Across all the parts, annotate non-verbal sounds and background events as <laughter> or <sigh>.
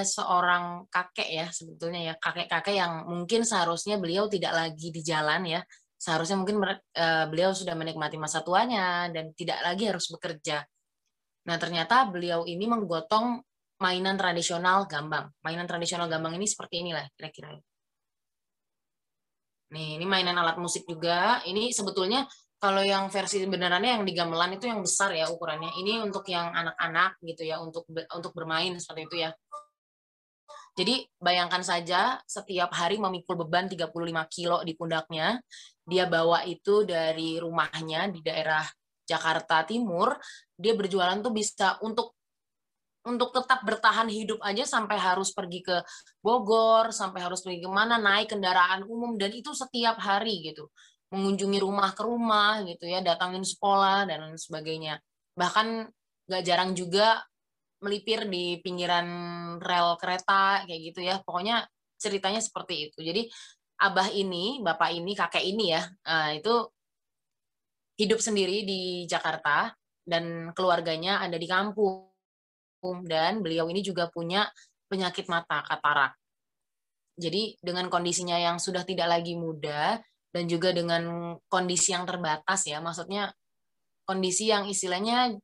ada seorang kakek ya sebetulnya ya kakek-kakek yang mungkin seharusnya beliau tidak lagi di jalan ya seharusnya mungkin uh, beliau sudah menikmati masa tuanya dan tidak lagi harus bekerja. Nah ternyata beliau ini menggotong mainan tradisional gambang. Mainan tradisional gambang ini seperti inilah kira-kira. Nih ini mainan alat musik juga. Ini sebetulnya kalau yang versi benerannya yang di gamelan itu yang besar ya ukurannya. Ini untuk yang anak-anak gitu ya, untuk untuk bermain seperti itu ya. Jadi bayangkan saja setiap hari memikul beban 35 kilo di pundaknya. Dia bawa itu dari rumahnya di daerah Jakarta Timur, dia berjualan tuh bisa untuk untuk tetap bertahan hidup aja sampai harus pergi ke Bogor, sampai harus pergi ke mana, naik kendaraan umum, dan itu setiap hari gitu mengunjungi rumah ke rumah gitu ya, datangin sekolah dan lain sebagainya. Bahkan gak jarang juga melipir di pinggiran rel kereta kayak gitu ya. Pokoknya ceritanya seperti itu. Jadi abah ini, bapak ini, kakek ini ya, nah, itu hidup sendiri di Jakarta dan keluarganya ada di kampung. Dan beliau ini juga punya penyakit mata, katarak. Jadi dengan kondisinya yang sudah tidak lagi muda, dan juga dengan kondisi yang terbatas ya maksudnya kondisi yang istilahnya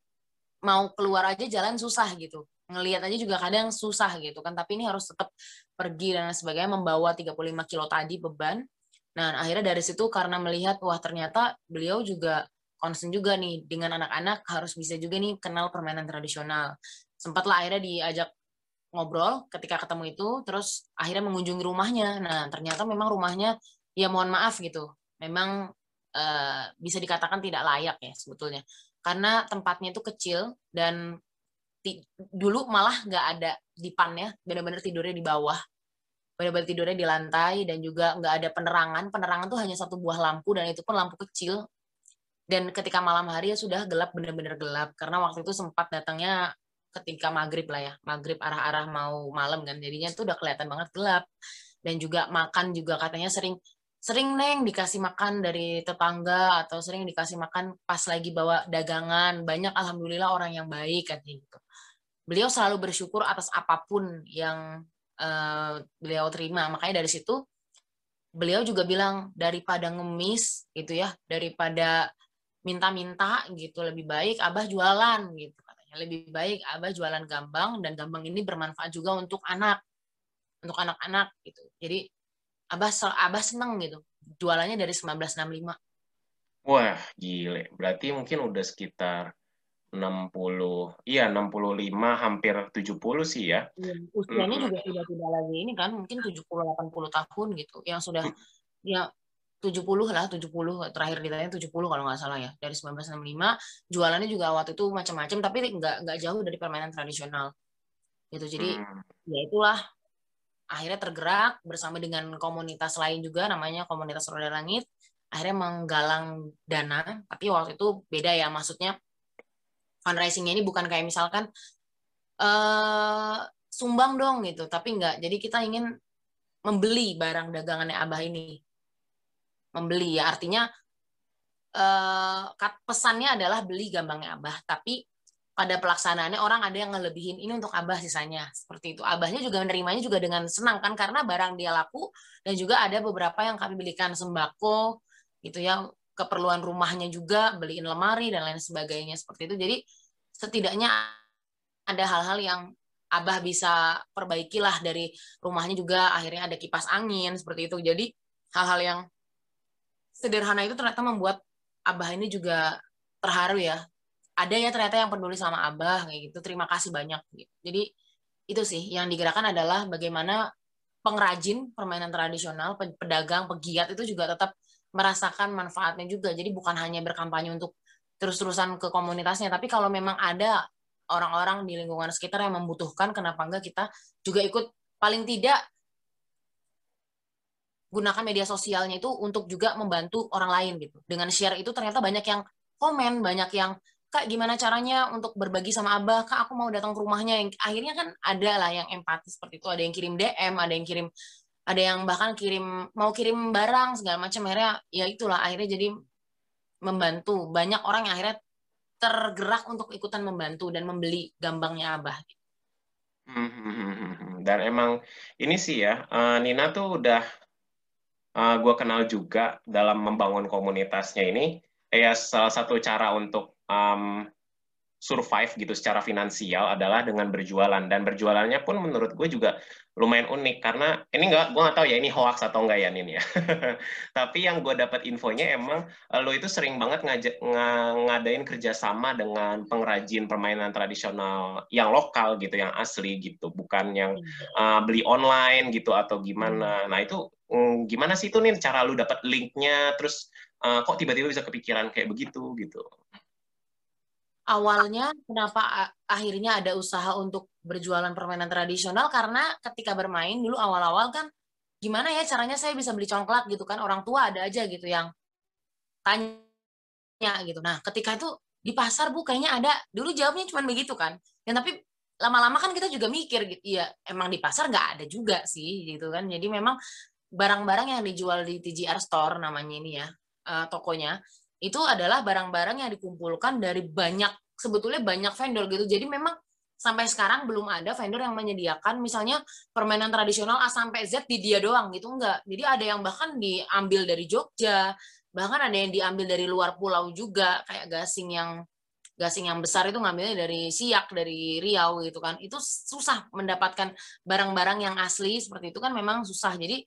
mau keluar aja jalan susah gitu. Ngelihat aja juga kadang susah gitu kan. Tapi ini harus tetap pergi dan sebagainya membawa 35 kilo tadi beban. Nah akhirnya dari situ karena melihat wah ternyata beliau juga concern juga nih dengan anak-anak harus bisa juga nih kenal permainan tradisional. Sempatlah akhirnya diajak ngobrol ketika ketemu itu terus akhirnya mengunjungi rumahnya. Nah ternyata memang rumahnya ya mohon maaf gitu memang uh, bisa dikatakan tidak layak ya sebetulnya karena tempatnya itu kecil dan dulu malah nggak ada dipan ya benar-benar tidurnya di bawah. Benar-benar tidurnya di lantai dan juga nggak ada penerangan. Penerangan tuh hanya satu buah lampu dan itu pun lampu kecil. Dan ketika malam hari ya sudah gelap benar-benar gelap. Karena waktu itu sempat datangnya ketika maghrib lah ya. Maghrib arah-arah mau malam kan. Jadinya tuh udah kelihatan banget gelap. Dan juga makan juga katanya sering sering neng dikasih makan dari tetangga atau sering dikasih makan pas lagi bawa dagangan. Banyak alhamdulillah orang yang baik kan gitu. Beliau selalu bersyukur atas apa pun yang uh, beliau terima. Makanya dari situ beliau juga bilang daripada ngemis gitu ya daripada minta-minta gitu. Lebih baik abah jualan gitu katanya. Lebih baik abah jualan gambang dan gambang ini bermanfaat juga untuk anak untuk anak-anak gitu. Jadi Abah Abah seneng gitu. Jualannya dari 1965. Wah, gile. Berarti mungkin udah sekitar 60, iya 65 hampir 70 sih ya. Iya, usianya hmm. juga sudah tidak lagi ini kan, mungkin 70 80 tahun gitu. Yang sudah hmm. ya 70 lah, 70 terakhir ditanya 70 kalau nggak salah ya. Dari 1965 jualannya juga waktu itu macam-macam tapi nggak nggak jauh dari permainan tradisional. Gitu. Jadi hmm. ya itulah akhirnya tergerak bersama dengan komunitas lain juga namanya komunitas Roda Langit. Akhirnya menggalang dana tapi waktu itu beda ya maksudnya fundraisingnya ini bukan kayak misalkan uh, sumbang dong gitu tapi enggak jadi kita ingin membeli barang dagangannya Abah ini. Membeli ya artinya uh, pesannya adalah beli gambangnya Abah tapi pada pelaksanaannya orang ada yang ngelebihin ini untuk abah sisanya seperti itu. Abahnya juga menerimanya juga dengan senang kan karena barang dia laku dan juga ada beberapa yang kami belikan sembako gitu ya keperluan rumahnya juga beliin lemari dan lain sebagainya seperti itu. Jadi setidaknya ada hal-hal yang abah bisa perbaikilah dari rumahnya juga akhirnya ada kipas angin seperti itu. Jadi hal-hal yang sederhana itu ternyata membuat abah ini juga terharu ya ada ya ternyata yang peduli sama abah kayak gitu. Terima kasih banyak gitu. jadi itu sih yang digerakkan adalah bagaimana pengrajin permainan tradisional pedagang pegiat itu juga tetap merasakan manfaatnya juga. Jadi bukan hanya berkampanye untuk terus-terusan ke komunitasnya tapi kalau memang ada orang-orang di lingkungan sekitar yang membutuhkan kenapa enggak kita juga ikut. Paling tidak gunakan media sosialnya itu untuk juga membantu orang lain gitu. Dengan share itu ternyata banyak yang komen banyak yang kak gimana caranya untuk berbagi sama abah? Kak aku mau datang ke rumahnya. Yang akhirnya kan ada lah yang empati seperti itu. Ada yang kirim DM ada yang kirim ada yang bahkan kirim mau kirim barang segala macam. Akhirnya ya itulah akhirnya jadi membantu. Banyak orang yang akhirnya tergerak untuk ikutan membantu dan membeli gambangnya abah. Hmm, hmm, hmm. Dan emang ini sih ya, uh, Nina tuh udah eh, gue kenal juga dalam membangun komunitasnya ini. Ya salah satu cara untuk um, survive gitu secara finansial adalah dengan berjualan. Dan berjualannya pun menurut gue juga lumayan unik. Karena ini enggak gue nggak tahu ya ini hoax atau enggak ya Nin ya. <laughs> Tapi yang gue dapat infonya emang eh, lo itu sering banget ngajak ng ngadain kerjasama dengan pengrajin permainan tradisional yang lokal gitu yang asli gitu. Bukan yang uh, beli online gitu atau gimana. Nah itu um, gimana sih itu nih cara lu dapat linknya? Terus uh, kok tiba-tiba bisa kepikiran kayak begitu gitu awalnya kenapa akhirnya ada usaha untuk berjualan permainan tradisional? Karena ketika bermain dulu awal-awal kan gimana ya caranya saya bisa beli congklak gitu kan? Orang tua ada aja gitu yang tanya gitu. Nah ketika itu di pasar bu kayaknya ada. Dulu jawabnya cuma begitu kan. Ya tapi lama-lama kan kita juga mikir gitu. Ya emang di pasar nggak ada juga sih gitu kan. Jadi memang barang-barang yang dijual di TGR Store namanya ini ya uh, tokonya itu adalah barang-barang yang dikumpulkan dari banyak sebetulnya banyak vendor gitu. Jadi memang sampai sekarang belum ada vendor yang menyediakan misalnya permainan tradisional A sampai Z di dia doang gitu enggak. Jadi ada yang bahkan diambil dari Jogja, bahkan ada yang diambil dari luar pulau juga kayak gasing yang gasing yang besar itu ngambilnya dari Siak dari Riau gitu kan. Itu susah mendapatkan barang-barang yang asli seperti itu kan memang susah. Jadi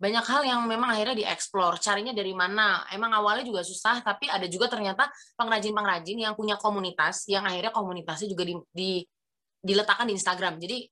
banyak hal yang memang akhirnya dieksplor carinya dari mana? Emang awalnya juga susah tapi ada juga ternyata pengrajin-pengrajin yang punya komunitas yang akhirnya komunitasnya juga di, di diletakkan di Instagram. Jadi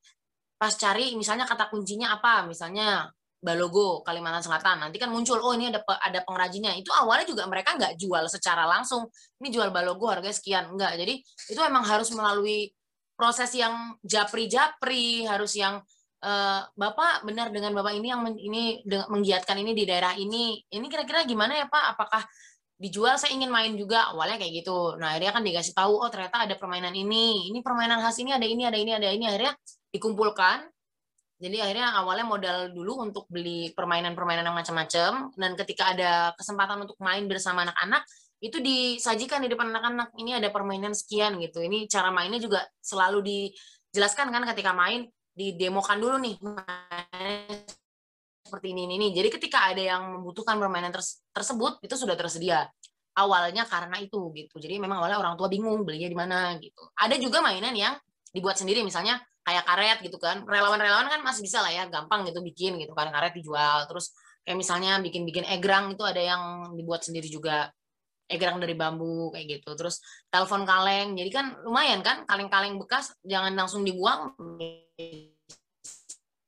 pas cari misalnya kata kuncinya apa? Misalnya Balogo Kalimantan Selatan. Nanti kan muncul oh ini ada ada pengrajinnya. Itu awalnya juga mereka nggak jual secara langsung. Ini jual Balogo harganya sekian. Enggak jadi itu emang harus melalui proses yang japri-japri harus yang Uh, Bapak benar dengan Bapak ini yang men, ini menggiatkan ini di daerah ini. Ini kira-kira gimana ya Pak? Apakah dijual? Saya ingin main juga. Awalnya kayak gitu. Nah, akhirnya kan dikasih tahu, oh ternyata ada permainan ini. Ini permainan khas ini ada ini, ada ini, ada ini. Akhirnya dikumpulkan. Jadi akhirnya awalnya modal dulu untuk beli permainan-permainan yang macam-macam. Dan ketika ada kesempatan untuk main bersama anak-anak, itu disajikan di depan anak-anak. Ini ada permainan sekian gitu. Ini cara mainnya juga selalu dijelaskan kan ketika main didemokan dulu nih seperti ini, ini ini. Jadi ketika ada yang membutuhkan permainan tersebut itu sudah tersedia. Awalnya karena itu gitu. Jadi memang awalnya orang tua bingung belinya di mana gitu. Ada juga mainan yang dibuat sendiri misalnya kayak karet gitu kan. Relawan-relawan kan masih bisa lah ya, gampang gitu bikin gitu kan karet dijual. Terus kayak misalnya bikin-bikin egrang itu ada yang dibuat sendiri juga egrang dari bambu kayak gitu. Terus telepon kaleng. Jadi kan lumayan kan kaleng-kaleng bekas jangan langsung dibuang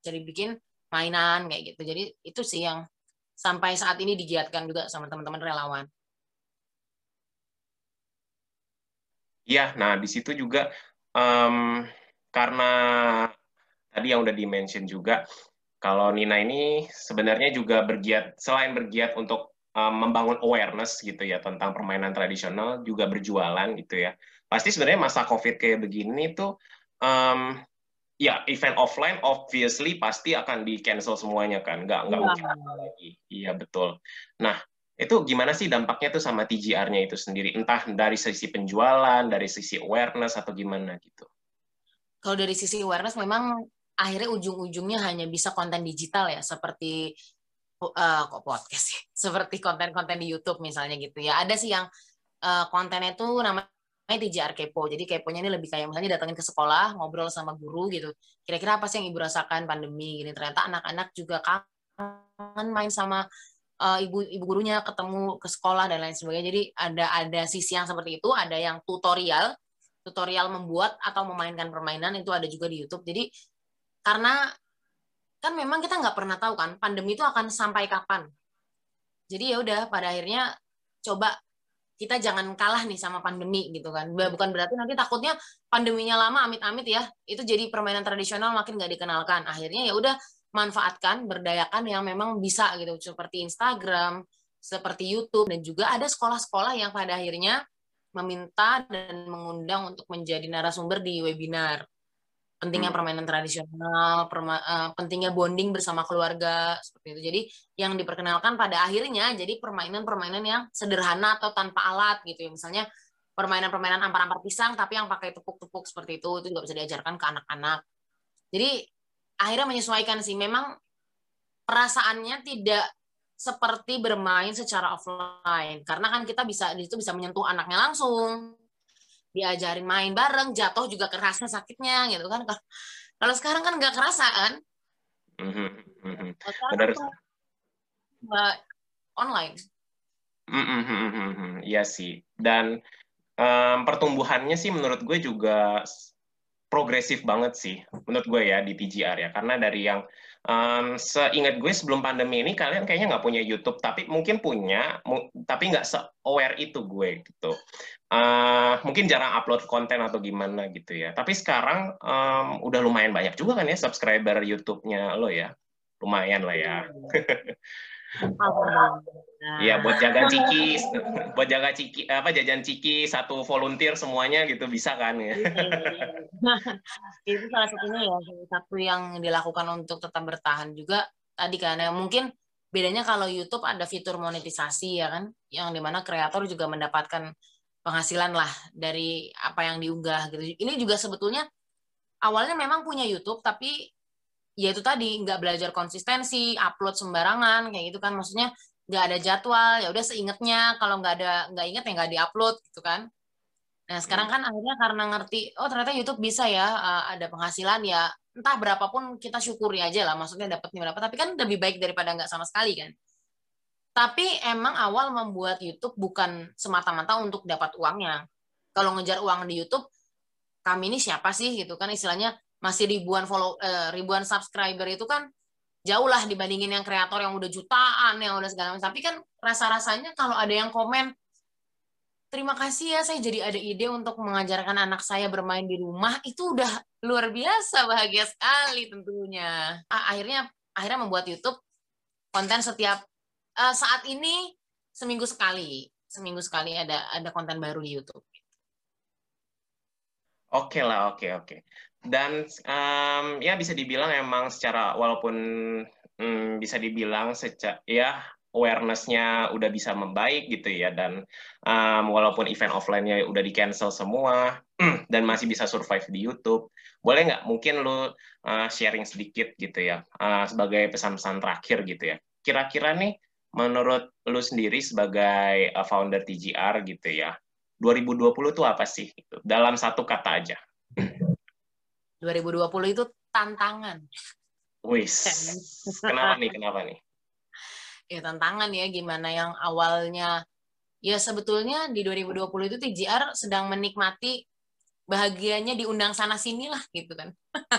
jadi bikin mainan kayak gitu. Jadi itu sih yang sampai saat ini digiatkan juga sama teman-teman relawan. Iya, nah di situ juga um, karena tadi yang udah dimention juga, kalau Nina ini sebenarnya juga bergiat selain bergiat untuk um, membangun awareness gitu ya tentang permainan tradisional, juga berjualan gitu ya. Pasti sebenarnya masa COVID kayak begini tuh um, ya event offline obviously pasti akan di cancel semuanya kan nggak nggak ya. mungkin lagi. Iya betul. Nah itu gimana sih dampaknya tuh sama TGR-nya itu sendiri? Entah dari sisi penjualan dari sisi awareness atau gimana gitu? Kalau dari sisi awareness memang akhirnya ujung-ujungnya hanya bisa konten digital ya seperti uh, kok podcast sih <laughs> seperti konten-konten di YouTube misalnya gitu ya. Ada sih yang uh, kontennya tuh namanya TJR kepo. Jadi keponya ini lebih kayak misalnya datangin ke sekolah, ngobrol sama guru gitu. Kira-kira apa sih yang ibu rasakan pandemi gini? Ternyata anak-anak juga kangen main sama uh, ibu ibu gurunya, ketemu ke sekolah dan lain sebagainya. Jadi ada ada sisi yang seperti itu, ada yang tutorial, tutorial membuat atau memainkan permainan itu ada juga di YouTube. Jadi karena kan memang kita nggak pernah tahu kan pandemi itu akan sampai kapan. Jadi ya udah pada akhirnya coba kita jangan kalah nih sama pandemi gitu kan. Bukan berarti nanti takutnya pandeminya lama amit-amit ya, itu jadi permainan tradisional makin nggak dikenalkan. Akhirnya ya udah manfaatkan, berdayakan yang memang bisa gitu, seperti Instagram, seperti YouTube dan juga ada sekolah-sekolah yang pada akhirnya meminta dan mengundang untuk menjadi narasumber di webinar pentingnya hmm. permainan tradisional, perma, uh, pentingnya bonding bersama keluarga seperti itu. Jadi yang diperkenalkan pada akhirnya jadi permainan-permainan yang sederhana atau tanpa alat gitu ya. Misalnya permainan-permainan ampar-ampar pisang tapi yang pakai tepuk-tepuk seperti itu itu juga bisa diajarkan ke anak-anak. Jadi akhirnya menyesuaikan sih. Memang perasaannya tidak seperti bermain secara offline karena kan kita bisa di situ bisa menyentuh anaknya langsung diajarin main bareng jatuh juga kerasa sakitnya gitu kan. Kalau sekarang kan nggak kerasa kan? Mm-hmm. benar online. Mm-hmm. iya sih. Dan um, pertumbuhannya sih menurut gue juga progresif banget sih menurut gue ya di TGR ya. Karena dari yang um, seingat gue sebelum pandemi ini kalian kayaknya nggak punya YouTube tapi mungkin punya tapi nggak se aware itu gue gitu. Uh, mungkin jarang upload konten atau gimana gitu ya. Tapi sekarang um, udah lumayan banyak juga kan ya subscriber YouTube-nya lo ya. Lumayan lah ya <laughs> Iya buat jaga ciki, <laughs> buat jaga ciki apa jajan ciki satu volunteer semuanya gitu bisa kan ya. <laughs> itu salah satunya ya satu yang dilakukan untuk tetap bertahan juga tadi kan ya mungkin bedanya kalau YouTube ada fitur monetisasi ya kan yang di mana kreator juga mendapatkan penghasilan lah dari apa yang diunggah gitu. Ini juga sebetulnya awalnya memang punya YouTube tapi ya itu tadi nggak belajar konsistensi upload sembarangan kayak gitu kan. Maksudnya nggak ada jadwal ya udah seingetnya kalau nggak ada nggak inget ya nggak diupload gitu kan. Nah sekarang kan akhirnya karena ngerti oh ternyata YouTube bisa ya uh, ada penghasilan ya entah berapapun kita syukuri aja lah maksudnya dapatnya berapa tapi kan lebih baik daripada nggak sama sekali kan. Tapi emang awal membuat YouTube bukan semata-mata untuk dapat uangnya. Kalau ngejar uang di YouTube kami ini siapa sih gitu kan. Istilahnya masih ribuan follow uh, ribuan subscriber itu kan jauh lah dibandingin yang kreator yang udah jutaan yang udah segala macam. Tapi kan rasa-rasanya kalau ada yang komen terima kasih ya saya jadi ada ide untuk mengajarkan anak saya bermain di rumah itu udah luar biasa bahagia sekali tentunya. Akhirnya akhirnya membuat YouTube konten setiap uh, saat ini seminggu sekali seminggu sekali ada ada konten baru di YouTube Oke lah, oke oke. Dan um, ya bisa dibilang emang secara walaupun um, bisa dibilang secara ya awareness-nya udah bisa membaik gitu ya dan um, walaupun event offline-nya udah di cancel semua <clears throat> dan masih bisa survive di YouTube boleh nggak mungkin lu uh, sharing sedikit gitu ya uh, sebagai pesan-pesan terakhir gitu ya? Kira-kira nih menurut lu sendiri sebagai uh, founder TGR gitu ya 2020 itu apa sih gitu, dalam satu kata aja 2020 itu tantangan. Wis. <laughs> Kenapa nih? Kenapa nih? Ya tantangan ya gimana yang awalnya ya sebetulnya di 2020 itu TGR sedang menikmati bahagianya diundang sana sini lah gitu kan.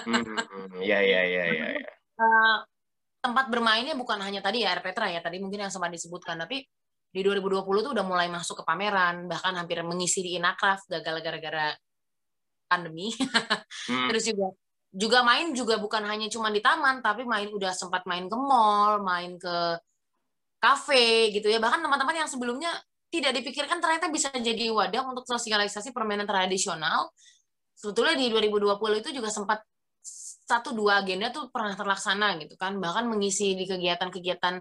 hmm, ya ya ya ya. ya. Uh, <laughs> tempat bermainnya bukan hanya tadi ya Petra ya tadi mungkin yang sempat disebutkan tapi di 2020 tuh udah mulai masuk ke pameran bahkan hampir mengisi di Inakraf gagal gara-gara pandemi. <laughs> hmm. Terus juga juga main juga bukan hanya cuma di taman, tapi main udah sempat main ke mall, main ke kafe gitu ya. Bahkan teman-teman yang sebelumnya tidak dipikirkan ternyata bisa jadi wadah untuk sosialisasi permainan tradisional. Sebetulnya di 2020 itu juga sempat satu dua agenda tuh pernah terlaksana gitu kan, bahkan mengisi di kegiatan-kegiatan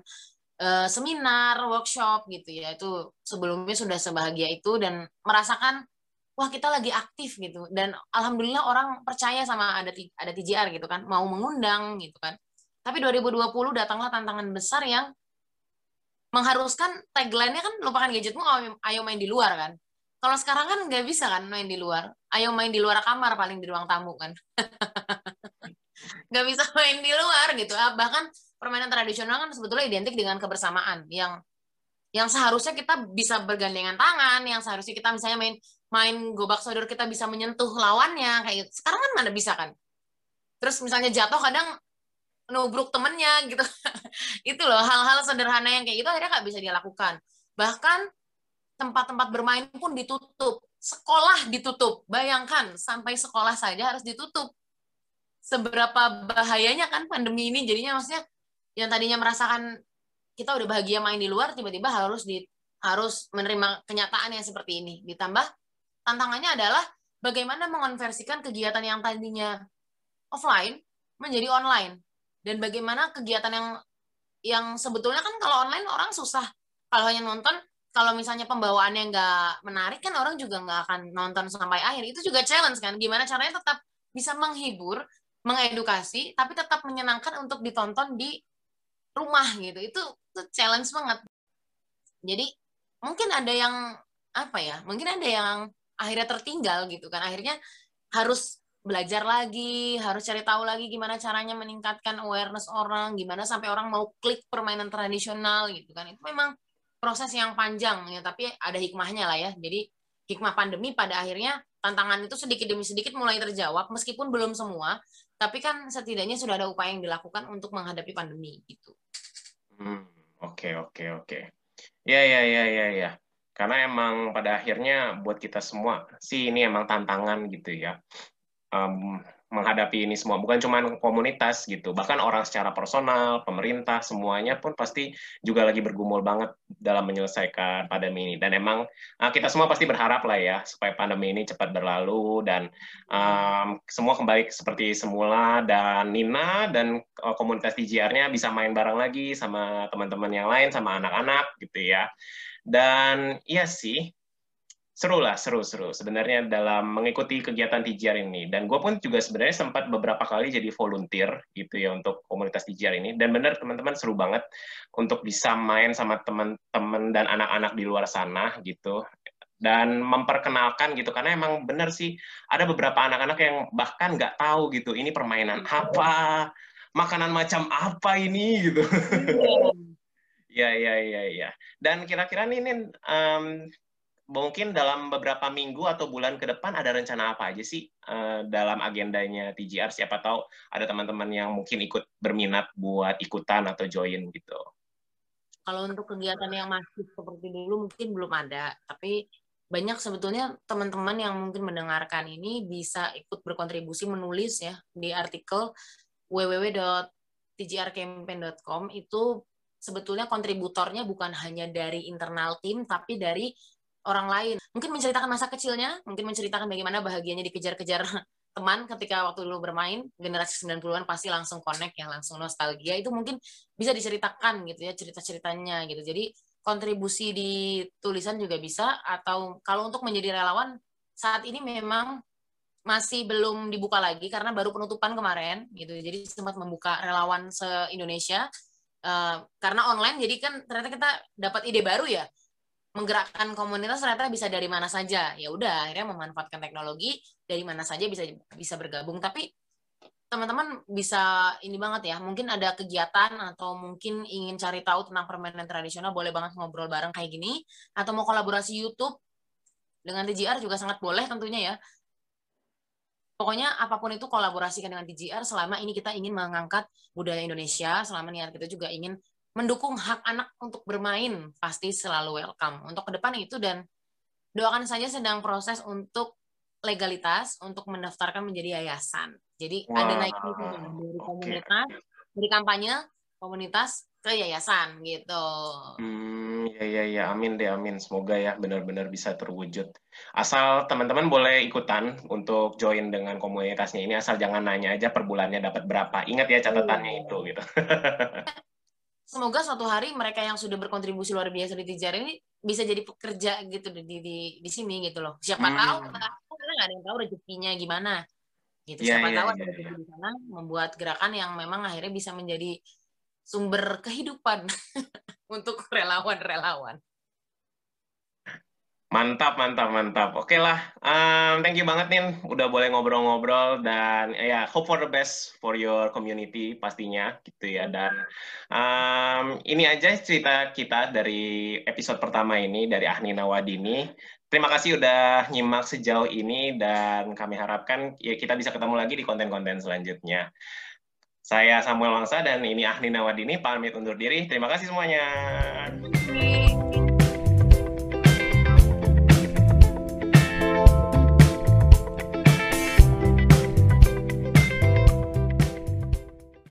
uh, seminar, workshop gitu ya. Itu sebelumnya sudah sebahagia itu dan merasakan wah kita lagi aktif gitu. Dan alhamdulillah orang percaya sama ada ada TJR gitu kan. Mau mengundang gitu kan. Tapi 2020 datanglah tantangan besar yang mengharuskan tagline-nya kan lupakan gadgetmu ayo main di luar kan. Kalau sekarang kan nggak bisa kan main di luar. Ayo main di luar kamar paling di ruang tamu kan. <laughs> Nggak bisa main di luar gitu. Ah, bahkan permainan tradisional kan sebetulnya identik dengan kebersamaan yang yang seharusnya kita bisa bergandengan tangan yang seharusnya kita misalnya main main gobak sodor kita bisa menyentuh lawannya kayak gitu. Sekarang kan mana bisa kan? Terus misalnya jatuh kadang nubruk temennya gitu. <laughs> itu loh hal-hal sederhana yang kayak gitu akhirnya nggak bisa dilakukan. Bahkan tempat-tempat bermain pun ditutup. Sekolah ditutup. Bayangkan sampai sekolah saja harus ditutup. Seberapa bahayanya kan pandemi ini jadinya maksudnya yang tadinya merasakan kita udah bahagia main di luar tiba-tiba harus di harus menerima kenyataan yang seperti ini. Ditambah tantangannya adalah bagaimana mengonversikan kegiatan yang tadinya offline menjadi online. Dan bagaimana kegiatan yang yang sebetulnya kan kalau online orang susah. Kalau hanya nonton kalau misalnya pembawaannya nggak menarik kan orang juga nggak akan nonton sampai akhir. Itu juga challenge kan gimana caranya tetap bisa menghibur mengedukasi tapi tetap menyenangkan untuk ditonton di rumah gitu. Itu, itu challenge banget. Jadi mungkin ada yang apa ya mungkin ada yang akhirnya tertinggal gitu kan. Akhirnya harus belajar lagi harus cari tahu lagi gimana caranya meningkatkan awareness orang gimana sampai orang mau klik permainan tradisional gitu kan. Itu memang proses yang panjang ya tapi ada hikmahnya lah ya. Jadi hikmah pandemi pada akhirnya tantangan itu sedikit demi sedikit mulai terjawab meskipun belum semua. Tapi kan setidaknya sudah ada upaya yang dilakukan untuk menghadapi pandemi gitu. Hmm, oke oke oke. Ya ya ya ya ya. Karena emang pada akhirnya buat kita semua sih ini emang tantangan gitu ya. Um, menghadapi ini semua. Bukan cuma komunitas gitu. Bahkan orang secara personal pemerintah semuanya pun pasti juga lagi bergumul banget dalam menyelesaikan pandemi ini. Dan emang uh, kita semua pasti berharap lah ya supaya pandemi ini cepat berlalu dan um, semua kembali seperti semula. Dan Nina dan uh, komunitas TGR-nya bisa main bareng lagi sama teman-teman yang lain sama anak-anak gitu ya. Dan iya sih seru lah, seru-seru sebenarnya dalam mengikuti kegiatan TGR ini. Dan gue pun juga sebenarnya sempat beberapa kali jadi volunteer gitu ya untuk komunitas TGR ini. Dan benar teman-teman seru banget untuk bisa main sama teman-teman dan anak-anak di luar sana gitu. Dan memperkenalkan gitu, karena emang benar sih ada beberapa anak-anak yang bahkan nggak tahu gitu, ini permainan apa, makanan macam apa ini gitu. Iya, <laughs> iya, iya, iya. Dan kira-kira nih, nih um, mungkin dalam beberapa minggu atau bulan ke depan ada rencana apa aja sih uh, dalam agendanya TGR? Siapa tahu ada teman-teman yang mungkin ikut berminat buat ikutan atau join gitu. Kalau untuk kegiatan yang masih seperti dulu mungkin belum ada, tapi banyak sebetulnya teman-teman yang mungkin mendengarkan ini bisa ikut berkontribusi menulis ya di artikel www.tgrcampaign.com itu sebetulnya kontributornya bukan hanya dari internal tim tapi dari orang lain. Mungkin menceritakan masa kecilnya, mungkin menceritakan bagaimana bahagianya dikejar-kejar <laughs> teman ketika waktu dulu bermain, generasi 90-an pasti langsung connect ya, langsung nostalgia. Itu mungkin bisa diceritakan gitu ya, cerita-ceritanya gitu. Jadi kontribusi di tulisan juga bisa atau kalau untuk menjadi relawan saat ini memang masih belum dibuka lagi karena baru penutupan kemarin gitu. Jadi sempat membuka relawan se-Indonesia uh, karena online jadi kan ternyata kita dapat ide baru ya menggerakkan komunitas ternyata bisa dari mana saja. Ya udah, akhirnya memanfaatkan teknologi dari mana saja bisa bisa bergabung. Tapi teman-teman bisa ini banget ya, mungkin ada kegiatan atau mungkin ingin cari tahu tentang permainan tradisional, boleh banget ngobrol bareng kayak gini. Atau mau kolaborasi YouTube dengan TGR juga sangat boleh tentunya ya. Pokoknya apa pun itu kolaborasikan dengan TGR selama ini kita ingin mengangkat budaya Indonesia, selama niat kita juga ingin mendukung hak anak untuk bermain pasti selalu welcome untuk ke depan itu dan doakan saja sedang proses untuk legalitas untuk mendaftarkan menjadi yayasan. Jadi wow. ada naik dari komunitas okay. dari kampanye komunitas ke yayasan gitu. Hmm, ya ya ya, amin deh, amin. Semoga ya benar-benar bisa terwujud. Asal teman-teman boleh ikutan untuk join dengan komunitasnya ini, asal jangan nanya aja per bulannya dapat berapa. Ingat ya catatannya oh. itu gitu. <laughs> semoga suatu hari mereka yang sudah berkontribusi luar biasa di Tijar ini bisa jadi pekerja gitu di di di sini gitu loh. Siapa hmm. tahu karena nggak ada yang tahu rezekinya gimana. Gitu. Yeah, Siapa yeah, tahu yeah, ada yeah. di sana membuat gerakan yang memang akhirnya bisa menjadi sumber kehidupan <laughs> untuk relawan-relawan. Mantap, mantap, mantap. Oke okay lah, um, thank you banget nih udah boleh ngobrol-ngobrol dan ya yeah, hope for the best for your community pastinya gitu ya. Dan um, ini aja cerita kita dari episode pertama ini dari Ahnina Wadini. Terima kasih udah nyimak sejauh ini dan kami harapkan ya kita bisa ketemu lagi di konten-konten selanjutnya. Saya Samuel Wangsa dan ini Ahnina Wadini pamit undur diri. Terima kasih semuanya.